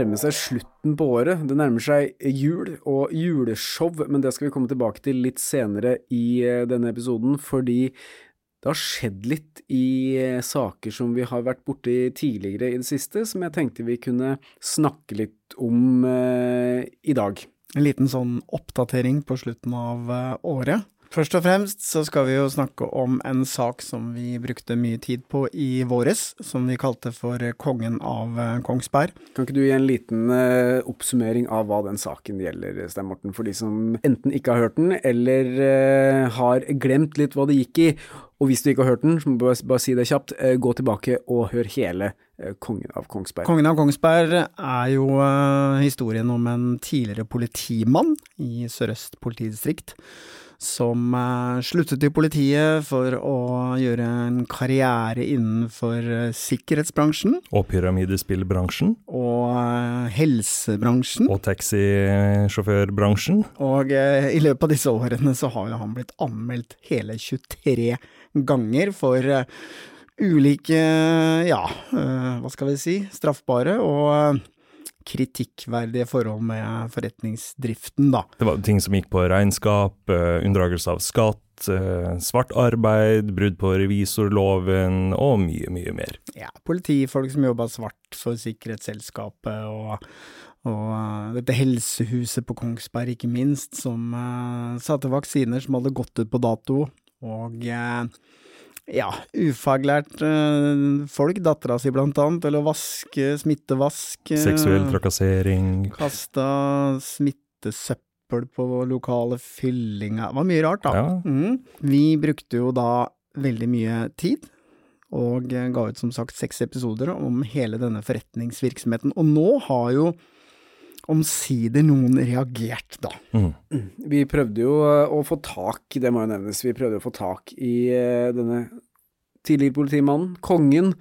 Begynner seg slutten på året. Det nærmer seg jul og juleshow, men det skal vi komme tilbake til litt senere i eh, denne episoden, fordi det har skjedd litt i eh, saker som vi har vært borti tidligere i det siste, som jeg tenkte vi kunne snakke litt om eh, i dag. En liten sånn oppdatering på slutten av året. Først og fremst så skal vi jo snakke om en sak som vi brukte mye tid på i våres, som vi kalte for Kongen av eh, Kongsberg. Kan ikke du gi en liten uh, oppsummering av hva den saken gjelder, Stein Morten, for de som enten ikke har hørt den, eller uh, har glemt litt hva det gikk i? Og hvis du ikke har hørt den, så må du bare, bare si det kjapt, gå tilbake og hør hele Kongen av Kongsberg. Kongen av Kongsberg er jo historien om en tidligere politimann i Sør-Øst politidistrikt som uh, sluttet i politiet for å gjøre en karriere innenfor uh, sikkerhetsbransjen. Og pyramidespillbransjen. Og uh, helsebransjen. Og taxisjåførbransjen. Og i løpet av disse årene så har han blitt anmeldt hele 23 ganger for ulike, ja, hva skal vi si, straffbare og kritikkverdige forhold med forretningsdriften, da. Det var ting som gikk på regnskap, uh, unndragelse av skatt, uh, svart arbeid, brudd på revisorloven og mye, mye mer. Ja, politifolk som jobba svart for sikkerhetsselskapet og og uh, dette helsehuset på Kongsberg, ikke minst, som uh, satte vaksiner som hadde gått ut på dato. Og uh, ja, ufaglært øh, folk, dattera si blant annet, eller å vaske, smittevask. Seksuell trakassering. Kasta smittesøppel på lokale fyllinger. Det var mye rart, da. Ja. Mm. Vi brukte jo da veldig mye tid, og ga ut som sagt seks episoder om hele denne forretningsvirksomheten. Og nå har jo omsider noen reagert, da. Mm. Vi prøvde jo eh, å få tak i, det må jo nevnes, vi prøvde å få tak i eh, denne tidligere politimannen, kongen,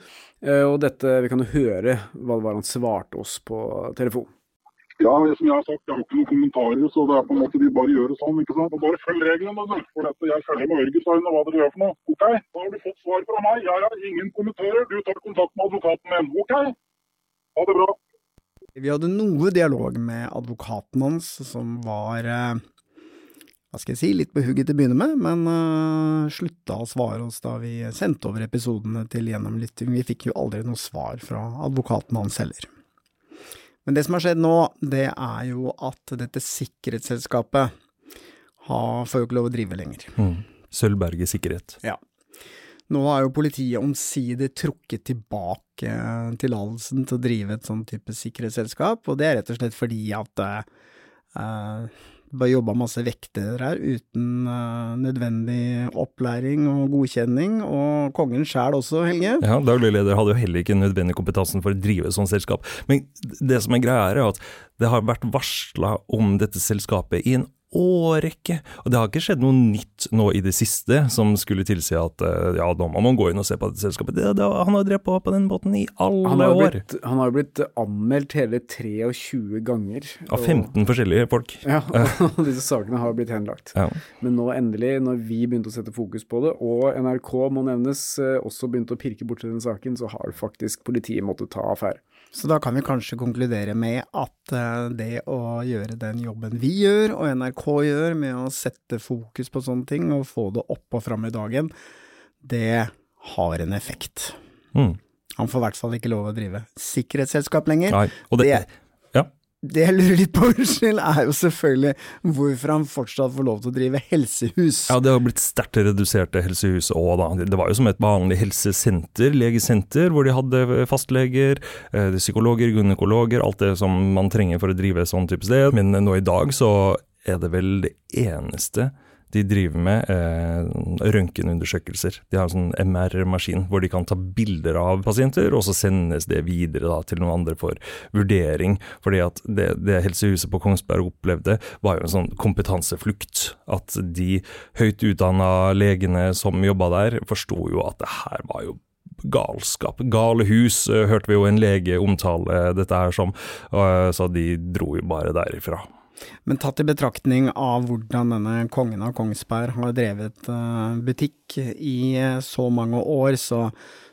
eh, og dette, vi kan jo høre hva det var han svarte oss på telefon. Ja, som jeg har sagt, jeg har ikke noen kommentarer, så det er på en måte de bare gjør det sånn. ikke sant? Og Bare følg reglene, da. For dette, jeg følger med Ørgesøyne og hva dere gjør for noe. OK, da har du fått svar fra meg. Jeg har ingen kommentarer. Du tar kontakt med advokaten min. OK? Ha det bra. Vi hadde noe dialog med advokaten hans, som var eh, hva skal jeg si, litt på hugget til å begynne med, men uh, slutta å svare oss da vi sendte over episodene til gjennomlytting. Vi fikk jo aldri noe svar fra advokaten hans heller. Men det som har skjedd nå, det er jo at dette sikkerhetsselskapet har, får jo ikke lov å drive lenger. Mm. Sølvberget sikkerhet. Ja. Nå har jo politiet omsider trukket tilbake tillatelsen til å drive et sånn type sikkerhetsselskap, og det er rett og slett fordi at uh, bare jobba masse vektere her uten uh, nødvendig opplæring og godkjenning, og kongen sjæl også, Helge. Ja, daglig leder hadde jo heller ikke nødvendig kompetansen for å drive sånt selskap. Men det som er greia, er at det har vært varsla om dette selskapet i en årrekke. Og det har ikke skjedd noe nytt nå i det siste som skulle tilsi at eh, ja, da må man gå inn og se på dette selskapet. Det, det, han har drevet på på den båten i alle han år. Blitt, han har jo blitt anmeldt hele 23 ganger. Av 15 og, forskjellige folk. Ja, og disse sakene har blitt henlagt. Ja. Men nå endelig, når vi begynte å sette fokus på det, og NRK må nevnes, eh, også begynte å pirke borti den saken, så har faktisk politiet måttet ta affære. Så da kan vi kanskje konkludere med at eh, det å gjøre den jobben vi gjør, og NRK gjør, med å sette fokus på sånne ting og få det opp og fram i dagen, det har en effekt. Mm. Han får i hvert fall ikke lov å drive sikkerhetsselskap lenger. Nei, og det, det, det jeg lurer litt på, unnskyld, er jo selvfølgelig hvorfor han fortsatt får lov til å drive helsehus. Ja, det har blitt sterkt redusert, det helsehuset òg, da. Det var jo som et vanlig helsesenter, legesenter, hvor de hadde fastleger, eh, psykologer, gynekologer, alt det som man trenger for å drive sånn type sted. Men nå i dag så er det vel det eneste de driver med eh, røntgenundersøkelser. De har en sånn MR-maskin hvor de kan ta bilder av pasienter, og så sendes det videre da, til noen andre for vurdering. Fordi at det, det Helsehuset på Kongsberg opplevde, var jo en sånn kompetanseflukt. At de høyt utdanna legene som jobba der, forsto jo at det her var jo galskap. Gale hus, eh, hørte vi jo en lege omtale dette her som, så de dro jo bare derifra. Men tatt i betraktning av hvordan denne kongen av Kongsberg har drevet uh, butikk i uh, så mange år, så,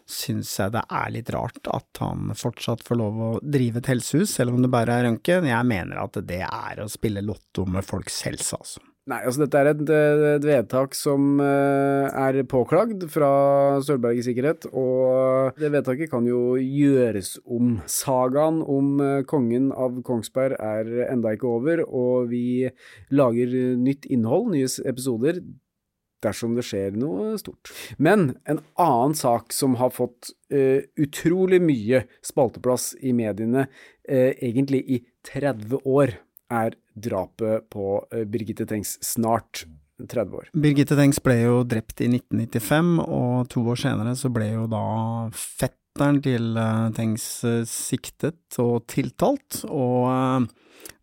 syns jeg det er litt rart at han fortsatt får lov å drive et helsehus, selv om det bare er røntgen. Jeg mener at det er å spille lotto med folks helse, altså. Nei, altså dette er et, et vedtak som uh, er påklagd fra Sølvberget sikkerhet, og det vedtaket kan jo gjøres om. Sagaen om uh, kongen av Kongsberg er enda ikke over, og vi lager nytt innhold, nye episoder, dersom det skjer noe stort. Men en annen sak som har fått uh, utrolig mye spalteplass i mediene, uh, egentlig i 30 år, er drapet på uh, Birgitte Tengs snart 30 år. Birgitte Tengs ble jo drept i 1995, og to år senere så ble jo da fetteren til Tengs siktet og tiltalt, og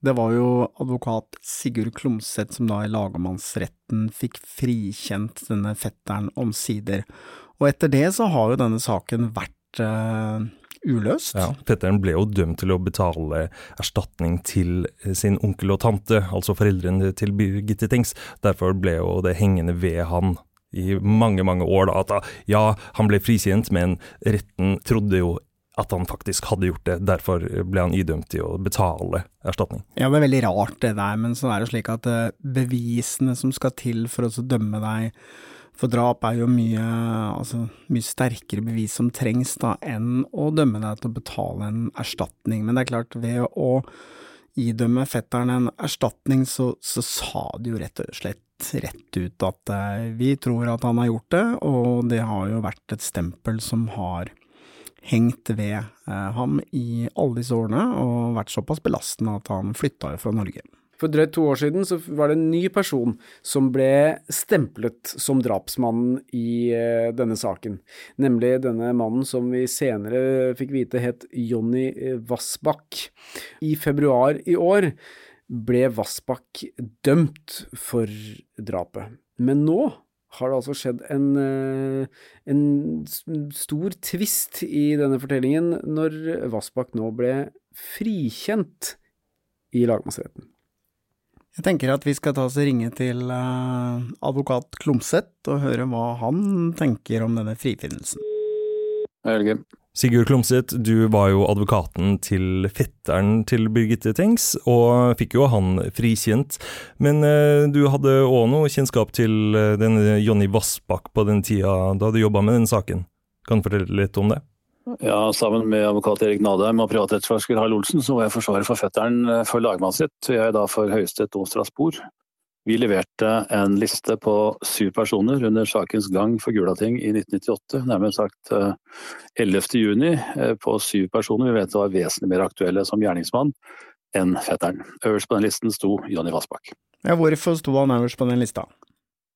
det var jo advokat Sigurd Klomsæt som da i lagmannsretten fikk frikjent denne fetteren omsider. Og etter det så har jo denne saken vært uløst. Ja, fetteren ble jo dømt til å betale erstatning til sin onkel og tante, altså foreldrene til Birgitte Tengs. Derfor ble jo det hengende ved han i mange, mange år da, at ja, han ble frikjent, men retten trodde jo at han faktisk hadde gjort det. Derfor ble han idømt til å betale erstatning. Ja, det er veldig rart det der, men så er det slik at eh, bevisene som skal til for å dømme deg for drap, er jo mye, altså, mye sterkere bevis som trengs da, enn å dømme deg til å betale en erstatning. Men det er klart, ved å idømme fetteren en erstatning, så, så sa de jo rett og slett rett ut at eh, vi tror at han har gjort det, og det har jo vært et stempel som har hengt ved eh, ham i alle disse årene, og vært såpass belastende at han flytta jo fra Norge. For drøyt to år siden så var det en ny person som ble stemplet som drapsmannen i uh, denne saken. Nemlig denne mannen som vi senere fikk vite het Jonny Vassbakk. I februar i år ble Vassbakk dømt for drapet. Men nå har det altså skjedd en, eh, en stor tvist i denne fortellingen når Vassbakk nå ble frikjent i lagmannsretten. Jeg tenker at vi skal ta oss og ringe til uh, advokat Klomsæt og høre hva han tenker om denne frifinnelsen. Helge. Sigurd Klomsæt, du var jo advokaten til fetteren til Birgitte Tengs, og fikk jo han frikjent. Men eh, du hadde òg noe kjennskap til eh, denne Jonny Vassbakk på den tida da du jobba med den saken. Kan du fortelle litt om det? Ja, Sammen med advokat Erik Nadheim og privatrettsforsker Harald Olsen så var jeg forsvarer for fetteren eh, for lagmannsrett, og jeg da for Høyesterett og Strasbourg. Vi leverte en liste på syv personer under sakens gang for Gulating i 1998, nærmere sagt 11.6, eh, eh, på syv personer vi vet var vesentlig mer aktuelle som gjerningsmann enn fetteren. Øverst på den listen sto Jonny Vassbakk. Ja, hvorfor sto han øverst på den lista?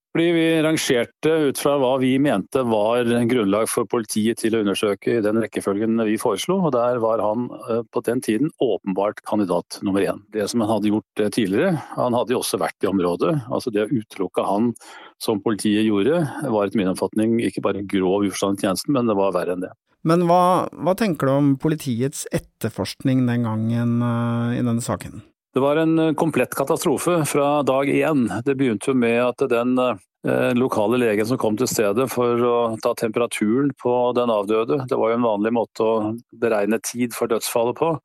Fordi vi rangerte ut fra hva vi mente var grunnlag for politiet til å undersøke i den rekkefølgen vi foreslo, og der var han eh, på den tiden åpenbart kandidat nummer én. Det som han hadde gjort eh, tidligere, han hadde jo også vært i området. altså Det å utelukke han som politiet gjorde, var etter min oppfatning ikke bare grov uforstand i tjenesten, men det var verre enn det. Men hva, hva, tenker du om politiets etterforskning den gangen uh, i denne saken? Det var en eh, komplett katastrofe fra dag én. Det begynte med at den eh, lokale legen som kom til stedet for å ta temperaturen på den avdøde, det var jo en vanlig måte å beregne tid for dødsfallet på,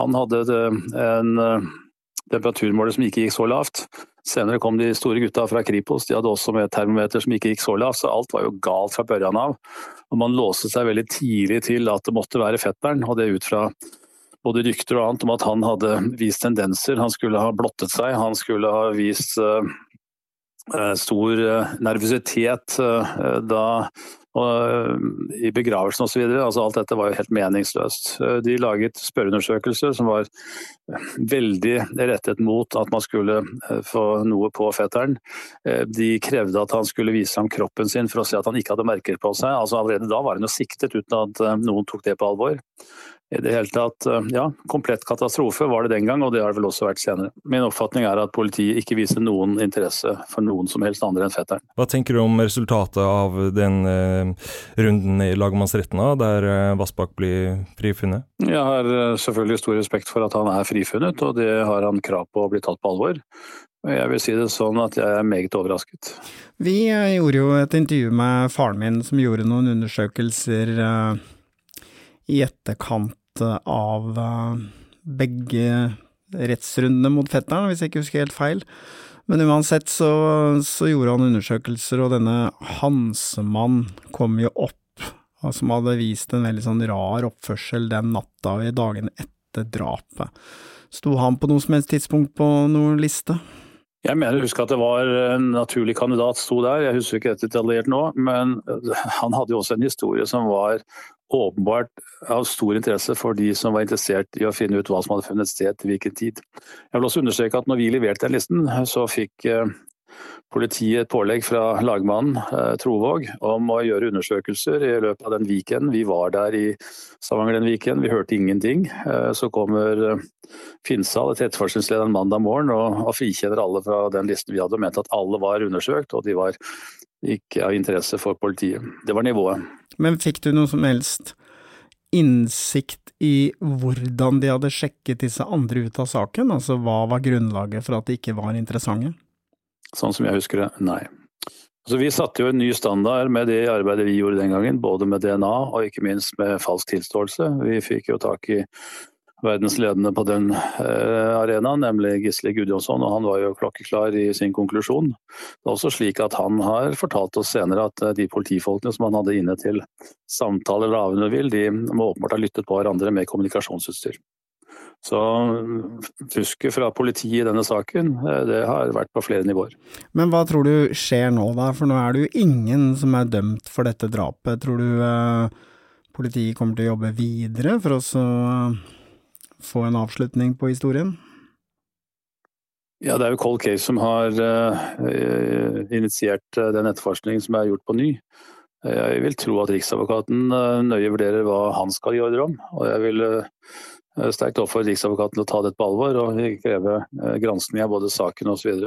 han hadde en eh, temperaturmåler som ikke gikk så lavt. Senere kom de store gutta fra Kripos, de hadde også med termometer som ikke gikk så lavt, så alt var jo galt fra børjan av. Og Man låste seg veldig tidlig til at det måtte være fetteren, og det ut fra både rykter og annet om at han hadde vist tendenser. Han skulle ha blottet seg, han skulle ha vist uh, stor uh, nervøsitet uh, da i begravelsen osv. Altså, alt dette var jo helt meningsløst. De laget spørreundersøkelser som var veldig rettet mot at man skulle få noe på fetteren. De krevde at han skulle vise ham kroppen sin for å se at han ikke hadde merker på seg. Altså, allerede da var han jo siktet uten at noen tok det på alvor i det hele tatt, eh, ja, komplett katastrofe var det den gang, og det har det vel også vært senere. Min oppfatning er at politiet ikke viser noen interesse for noen som helst andre enn fetteren. Hva tenker du om resultatet av den eh, runden i lagmannsretten, der eh, Vassbakk blir frifunnet? Jeg har uh, selvfølgelig stor respekt for at han er frifunnet, og det har han krav på å bli tatt på alvor. Jeg vil si det sånn at jeg er meget overrasket. Vi eh, gjorde jo et intervju med faren min som gjorde noen undersøkelser uh, i etterkant av uh, begge rettsrundene mot fetteren, hvis jeg ikke husker helt feil. Men uansett så, så gjorde han undersøkelser, og denne Hansemann kom jo opp, som hadde vist en veldig sånn rar oppførsel den natta og i dagene etter drapet. Sto han på noe som helst tidspunkt på noen liste? Jeg mener å huske at det var en naturlig kandidat sto der, jeg husker ikke dette detaljert nå. Men han hadde jo også en historie som var åpenbart av stor interesse for de som var interessert i å finne ut hva som hadde funnet sted til hvilken tid. Jeg vil også understreke at når vi leverte den listen, så fikk eh, politiet et pålegg fra lagmannen eh, Trovåg om å gjøre undersøkelser i løpet av den weekenden. Vi var der i Stavanger den weekenden, vi hørte ingenting. Eh, så kommer Finsal, etterforskningslederen, mandag morgen og frikjenner alle fra den listen vi hadde, og mente at alle var undersøkt og de var ikke av interesse for politiet. Det var nivået. Men fikk du noe som helst innsikt i hvordan de hadde sjekket disse andre ut av saken? Altså hva var grunnlaget for at de ikke var interessante? Sånn som jeg husker det, nei. Så Vi satte jo en ny standard med det arbeidet vi gjorde den gangen, både med DNA og ikke minst med falsk tilståelse. Vi fikk jo tak i verdensledende på den eh, arenaen, nemlig Gisle Gudjonsson, og han var jo klokkeklar i sin konklusjon. Det er også slik at Han har fortalt oss senere at eh, de politifolkene som han hadde inne til samtale eller avhør, de må åpenbart ha lyttet på hverandre med kommunikasjonsutstyr. Så fusket fra politiet i denne saken, eh, det har vært på flere nivåer. Men hva tror du skjer nå da, for nå er det jo ingen som er dømt for dette drapet. Tror du politiet kommer til å jobbe videre for å få en avslutning på historien? Ja, det er jo Cold Case som har uh, initiert den etterforskningen som er gjort på ny. Jeg vil tro at Riksadvokaten nøye vurderer hva han skal gjøre om. og jeg vil Eh, sterkt oppfordre Riksadvokaten til å ta dette på alvor og kreve eh, granskning av både saken osv.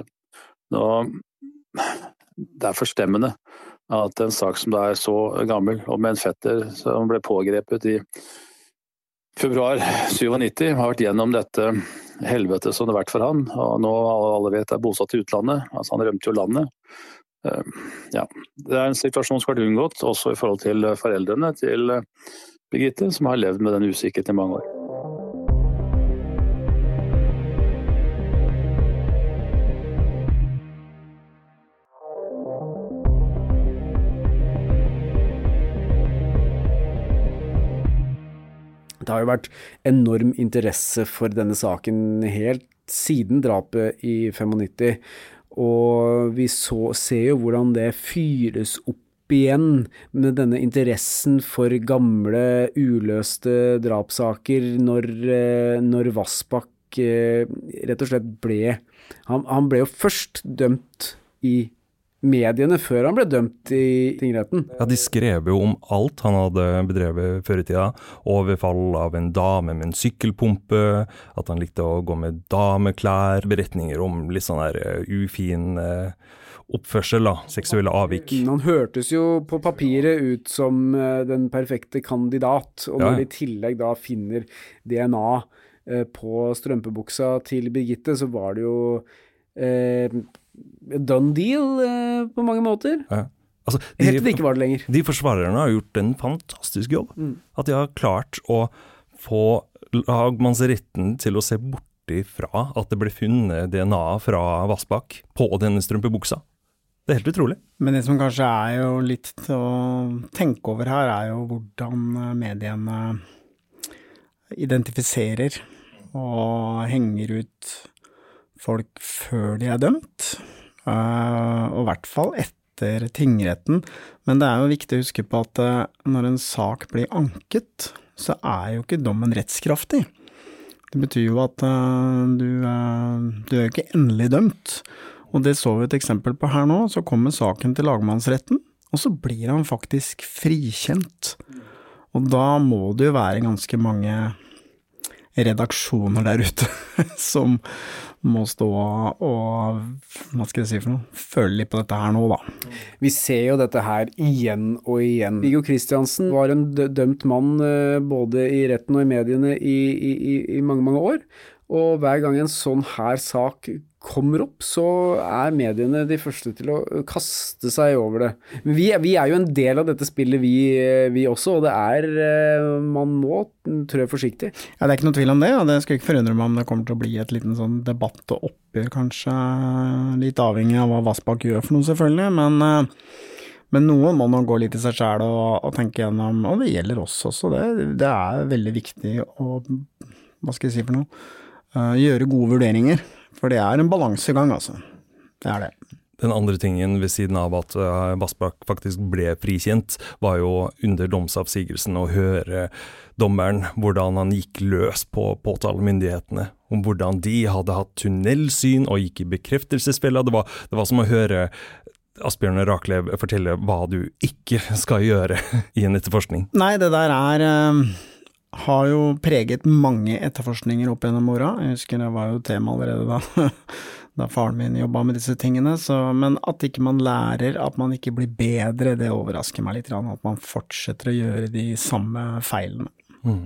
Det er forstemmende at en sak som er så gammel, og med en fetter som ble pågrepet i februar 97, har vært gjennom dette helvetet som det har vært for han. Og nå alle vet er bosatt i utlandet. altså Han rømte jo landet. Eh, ja, Det er en situasjon som har vært unngått, også i forhold til foreldrene til Birgitte, som har levd med den usikkerheten i mange år. Det har jo vært enorm interesse for denne saken helt siden drapet i 95. Og vi så, ser jo hvordan det fyres opp igjen med denne interessen for gamle, uløste drapssaker når, eh, når Vassbakk eh, rett og slett ble han, han ble jo først dømt i mediene før han ble dømt i tingretten. Ja, De skrev jo om alt han hadde bedrevet før i tida. Overfall av en dame med en sykkelpumpe, at han likte å gå med dameklær, beretninger om litt sånn der uh, ufin uh, oppførsel, da, seksuelle avvik. Han hørtes jo på papiret ut som uh, den perfekte kandidat, og når ja. de i tillegg da finner DNA på strømpebuksa til Birgitte, så var det jo eh, done deal eh, på mange måter. Ja. Altså, de, Helt til det ikke var det lenger. De forsvarerne har gjort en fantastisk jobb. Mm. At de har klart å få lagmannsretten til å se borti fra at det ble funnet DNA fra Vassbakk på denne strømpebuksa. Det er helt utrolig. Men det som kanskje er jo litt å tenke over her, er jo hvordan mediene identifiserer og henger ut folk før de er dømt, eh, og i hvert fall etter tingretten. Men det er jo viktig å huske på at eh, når en sak blir anket, så er jo ikke dommen rettskraftig. Det betyr jo at eh, du, du er ikke endelig dømt. Og det så vi et eksempel på her nå. Så kommer saken til lagmannsretten, og så blir han faktisk frikjent. Og da må det jo være ganske mange redaksjoner der ute som, må stå og hva skal jeg si for noe, føle litt på dette her nå, da. Vi ser jo dette her igjen og igjen. Viggo Kristiansen var en dømt mann eh, både i retten og i mediene i, i, i mange, mange år. Og hver gang en sånn her sak kommer opp, så er mediene de første til å kaste seg over det. Men vi, vi er jo en del av dette spillet, vi, vi også, og det er Man må trø forsiktig. Ja, Det er ikke noe tvil om det, og det skal ikke forundre meg om det kommer til å bli et liten sånn debatt og oppgjør, kanskje. Litt avhengig av hva Vassbakk gjør for noe, selvfølgelig. men men noen må nå gå litt i seg sjæl og, og, tenke gjennom, og det gjelder oss også, det, det er veldig viktig å, hva skal jeg si for noe, uh, gjøre gode vurderinger. For det er en balansegang, altså. Det er det. Den andre tingen ved siden av at uh, Vassbakk faktisk ble frikjent, var jo under domsavsigelsen å høre dommeren hvordan han gikk løs på påtalemyndighetene. Om hvordan de hadde hatt tunnelsyn og gikk i bekreftelsesfella. Det, det var som å høre Asbjørn Raklev fortelle hva du ikke skal gjøre i en etterforskning? Nei, det der er uh, har jo preget mange etterforskninger opp gjennom åra. Jeg husker det var jo tema allerede da, da faren min jobba med disse tingene. Så, men at ikke man lærer, at man ikke blir bedre, det overrasker meg litt. At man fortsetter å gjøre de samme feilene. Mm.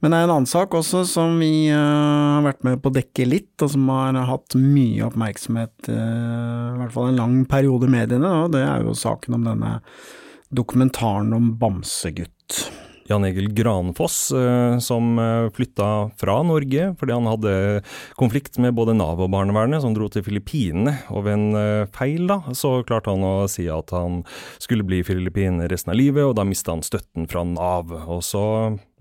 Men det er en annen sak også som vi uh, har vært med på å dekke litt, og som har hatt mye oppmerksomhet, uh, i hvert fall en lang periode i mediene, og det er jo saken om denne dokumentaren om Bamsegutt. Jan Egil Granfoss, eh, som eh, flytta fra Norge fordi han hadde konflikt med både Nav og barnevernet, som dro til Filippinene. Og ved en eh, feil da, så klarte han å si at han skulle bli i Filippinene resten av livet, og da mista han støtten fra Nav. Og så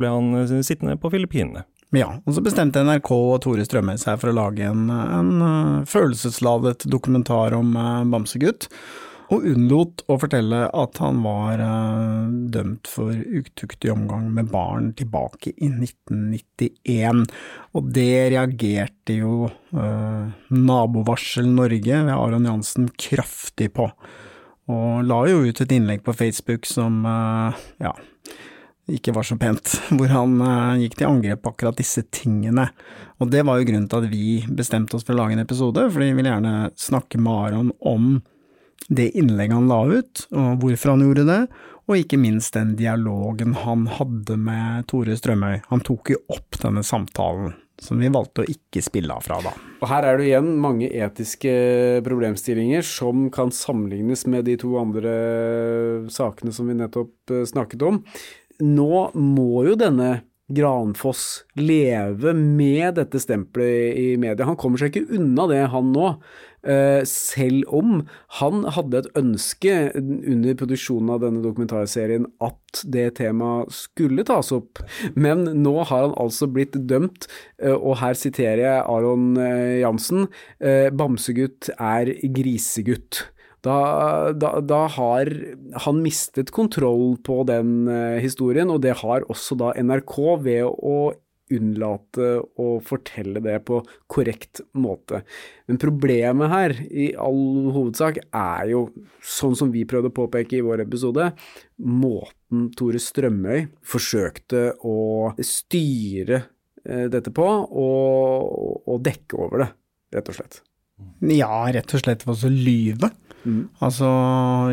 ble han sittende på Filippinene. Ja, og så bestemte NRK og Tore Strømøy seg for å lage en, en følelsesladet dokumentar om Bamsegutt og unnlot å fortelle at han var uh, dømt for utuktig omgang med barn tilbake i 1991. Og det reagerte jo uh, Nabovarsel Norge ved Aron Jansen kraftig på, og la jo ut et innlegg på Facebook som uh, ja, ikke var så pent, hvor han gikk til angrep på akkurat disse tingene. Og det var jo grunnen til at vi bestemte oss for å lage en episode, fordi vi ville gjerne snakke med Aron om det innlegget han la ut, og hvorfor han gjorde det, og ikke minst den dialogen han hadde med Tore Strømøy. Han tok jo opp denne samtalen, som vi valgte å ikke spille av fra da. Og her er det igjen mange etiske problemstillinger som kan sammenlignes med de to andre sakene som vi nettopp eh, snakket om. Nå må jo denne Granfoss leve med dette stempelet i media. Han kommer seg ikke unna det, han nå. Eh, selv om han hadde et ønske under produksjonen av denne dokumentarserien at det temaet skulle tas opp. Men nå har han altså blitt dømt, eh, og her siterer jeg Aron eh, Jansen, bamsegutt er grisegutt. Da, da, da, har han mistet kontroll på den historien, og det har også da NRK ved å unnlate å fortelle det på korrekt måte. Men problemet her, i all hovedsak, er jo, sånn som vi prøvde å påpeke i vår episode, måten Tore Strømøy forsøkte å styre eh, dette på, og, og dekke over det, rett og slett. Ja, rett og slett ved å lyve. Mm. Altså,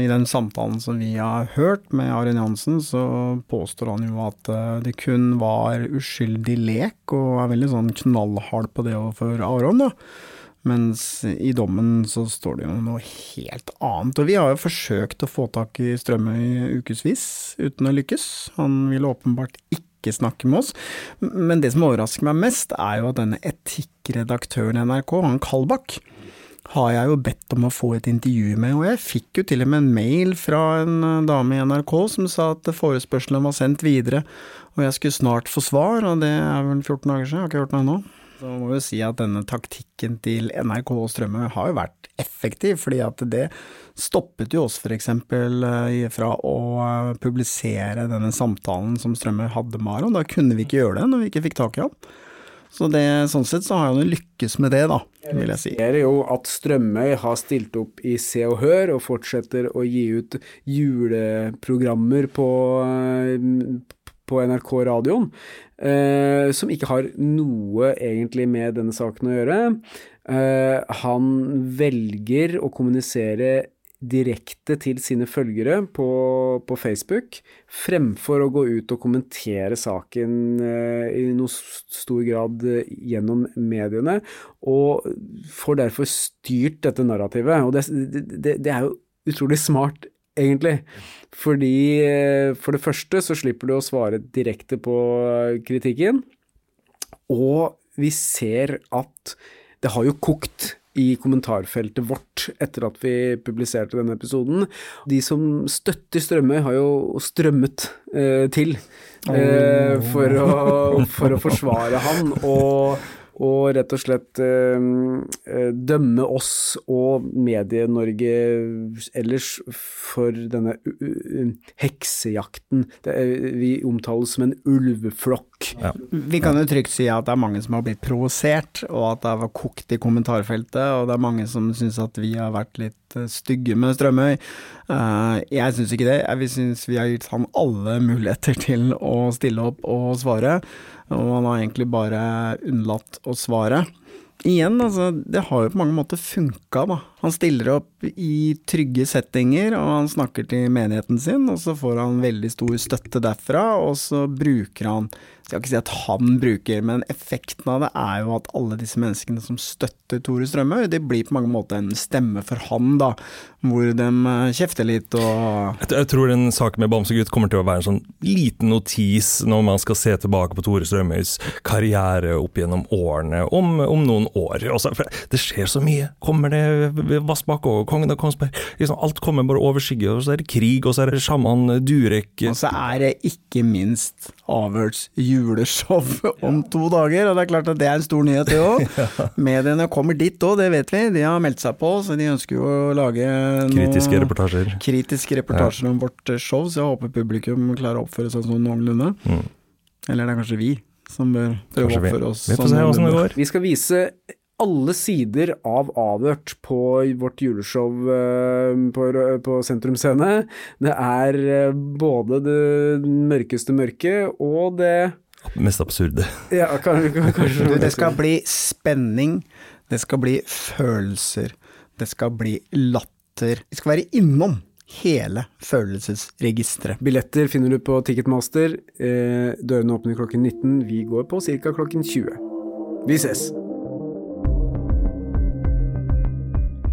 i den samtalen som vi har hørt med Arin Jansen, så påstår han jo at eh, det kun var uskyldig lek, og er veldig sånn knallhard på det overfor Aron, da. Mens i dommen så står det jo noe helt annet. Og vi har jo forsøkt å få tak i Strømøy ukevis, uten å lykkes. Han ville åpenbart ikke snakke med oss. Men det som overrasker meg mest, er jo at denne etikkredaktøren i NRK, han Kalbakk, har jeg jo bedt om å få et intervju med, og jeg fikk jo til og med en mail fra en eh, dame i NRK som sa at forespørselen var sendt videre, og jeg skulle snart få svar, og det er vel 14 dager siden, jeg har ikke hørt noe ennå. Så må vi si at denne taktikken til NRK og Strømme har jo vært effektiv, fordi at det stoppet jo oss f.eks. Eh, fra å eh, publisere denne samtalen som Strømme hadde med Aron. Da kunne vi ikke gjøre det når vi ikke fikk tak i ham. Så det, sånn sett så har han jo lykkes med det, da, vil jeg si. Det er jo at Strømøy har stilt opp i Se og Hør, og fortsetter å gi ut juleprogrammer på, på NRK radioen, eh, som ikke har noe egentlig med denne saken å gjøre. Eh, han velger å kommunisere direkte til sine følgere på, på Facebook, fremfor å gå ut og kommentere saken eh, i noe stor grad gjennom mediene, og får derfor styrt dette narrativet. Og det, det, det er jo utrolig smart egentlig. Fordi eh, for det første så slipper du å svare direkte på kritikken, og vi ser at det har jo kokt i kommentarfeltet vårt etter at vi publiserte denne episoden. De som støtter Strømøy, har jo strømmet eh, til eh, for, å, for, å, forsvare han. Og og rett og slett eh, eh, dømme oss og Medie-Norge ellers for denne heksejakten. Er, vi omtales som en ulveflokk. Ja. Vi kan jo trygt si at det er mange som har blitt provosert, og at det har vært kokt i kommentarfeltet, og det er mange som syns at vi har vært litt eh, stygge med Strømøy. Jeg syns ikke det. Jeg syns vi har gitt han alle muligheter til å stille opp og svare og han har egentlig bare unnlatt å svare. Igjen, altså, det har jo på mange måter funka, da. Han stiller opp i trygge settinger, og han snakker til menigheten sin, og så får han veldig stor støtte derfra, og så bruker han skal ikke si at han bruker, men effekten av det er jo at alle disse menneskene som støtter Tore Strømøy, det blir på mange måter en stemme for han, da, hvor de eh, kjefter litt og jeg, jeg tror den saken med Bamsegutt kommer til å være en sånn liten notis når man skal se tilbake på Tore Strømøys karriere opp gjennom årene, om, om noen år. Også, det skjer så mye. Kommer det Vassbakk og Kongen av Kongsberg? Liksom, alt kommer bare over skygge, og så er det krig, og så er det sjaman Durek Og så er det ikke minst avhørs juleshow om to dager, og det er klart at det er en stor nyhet, det òg. Mediene kommer dit òg, det vet vi. De har meldt seg på, så de ønsker jo å lage Kritiske reportasjer. Kritiske reportasjer ja. om vårt show, så jeg håper publikum klarer å oppføre seg sånn noenlunde. Mm. Eller det er kanskje vi som bør prøve å oppføre oss sånn. Vi. Vi skal vise alle sider av Avhørt på vårt juleshow eh, på, på Sentrum Scene. Det er eh, både det mørkeste mørket og det Mest absurde. Ja, kan, kan, kanskje. Du, det skal bli spenning, det skal bli følelser, det skal bli latter. Vi skal være innom hele følelsesregisteret. Billetter finner du på Ticketmaster. Eh, dørene åpner klokken 19. Vi går på ca. klokken 20. Vi ses!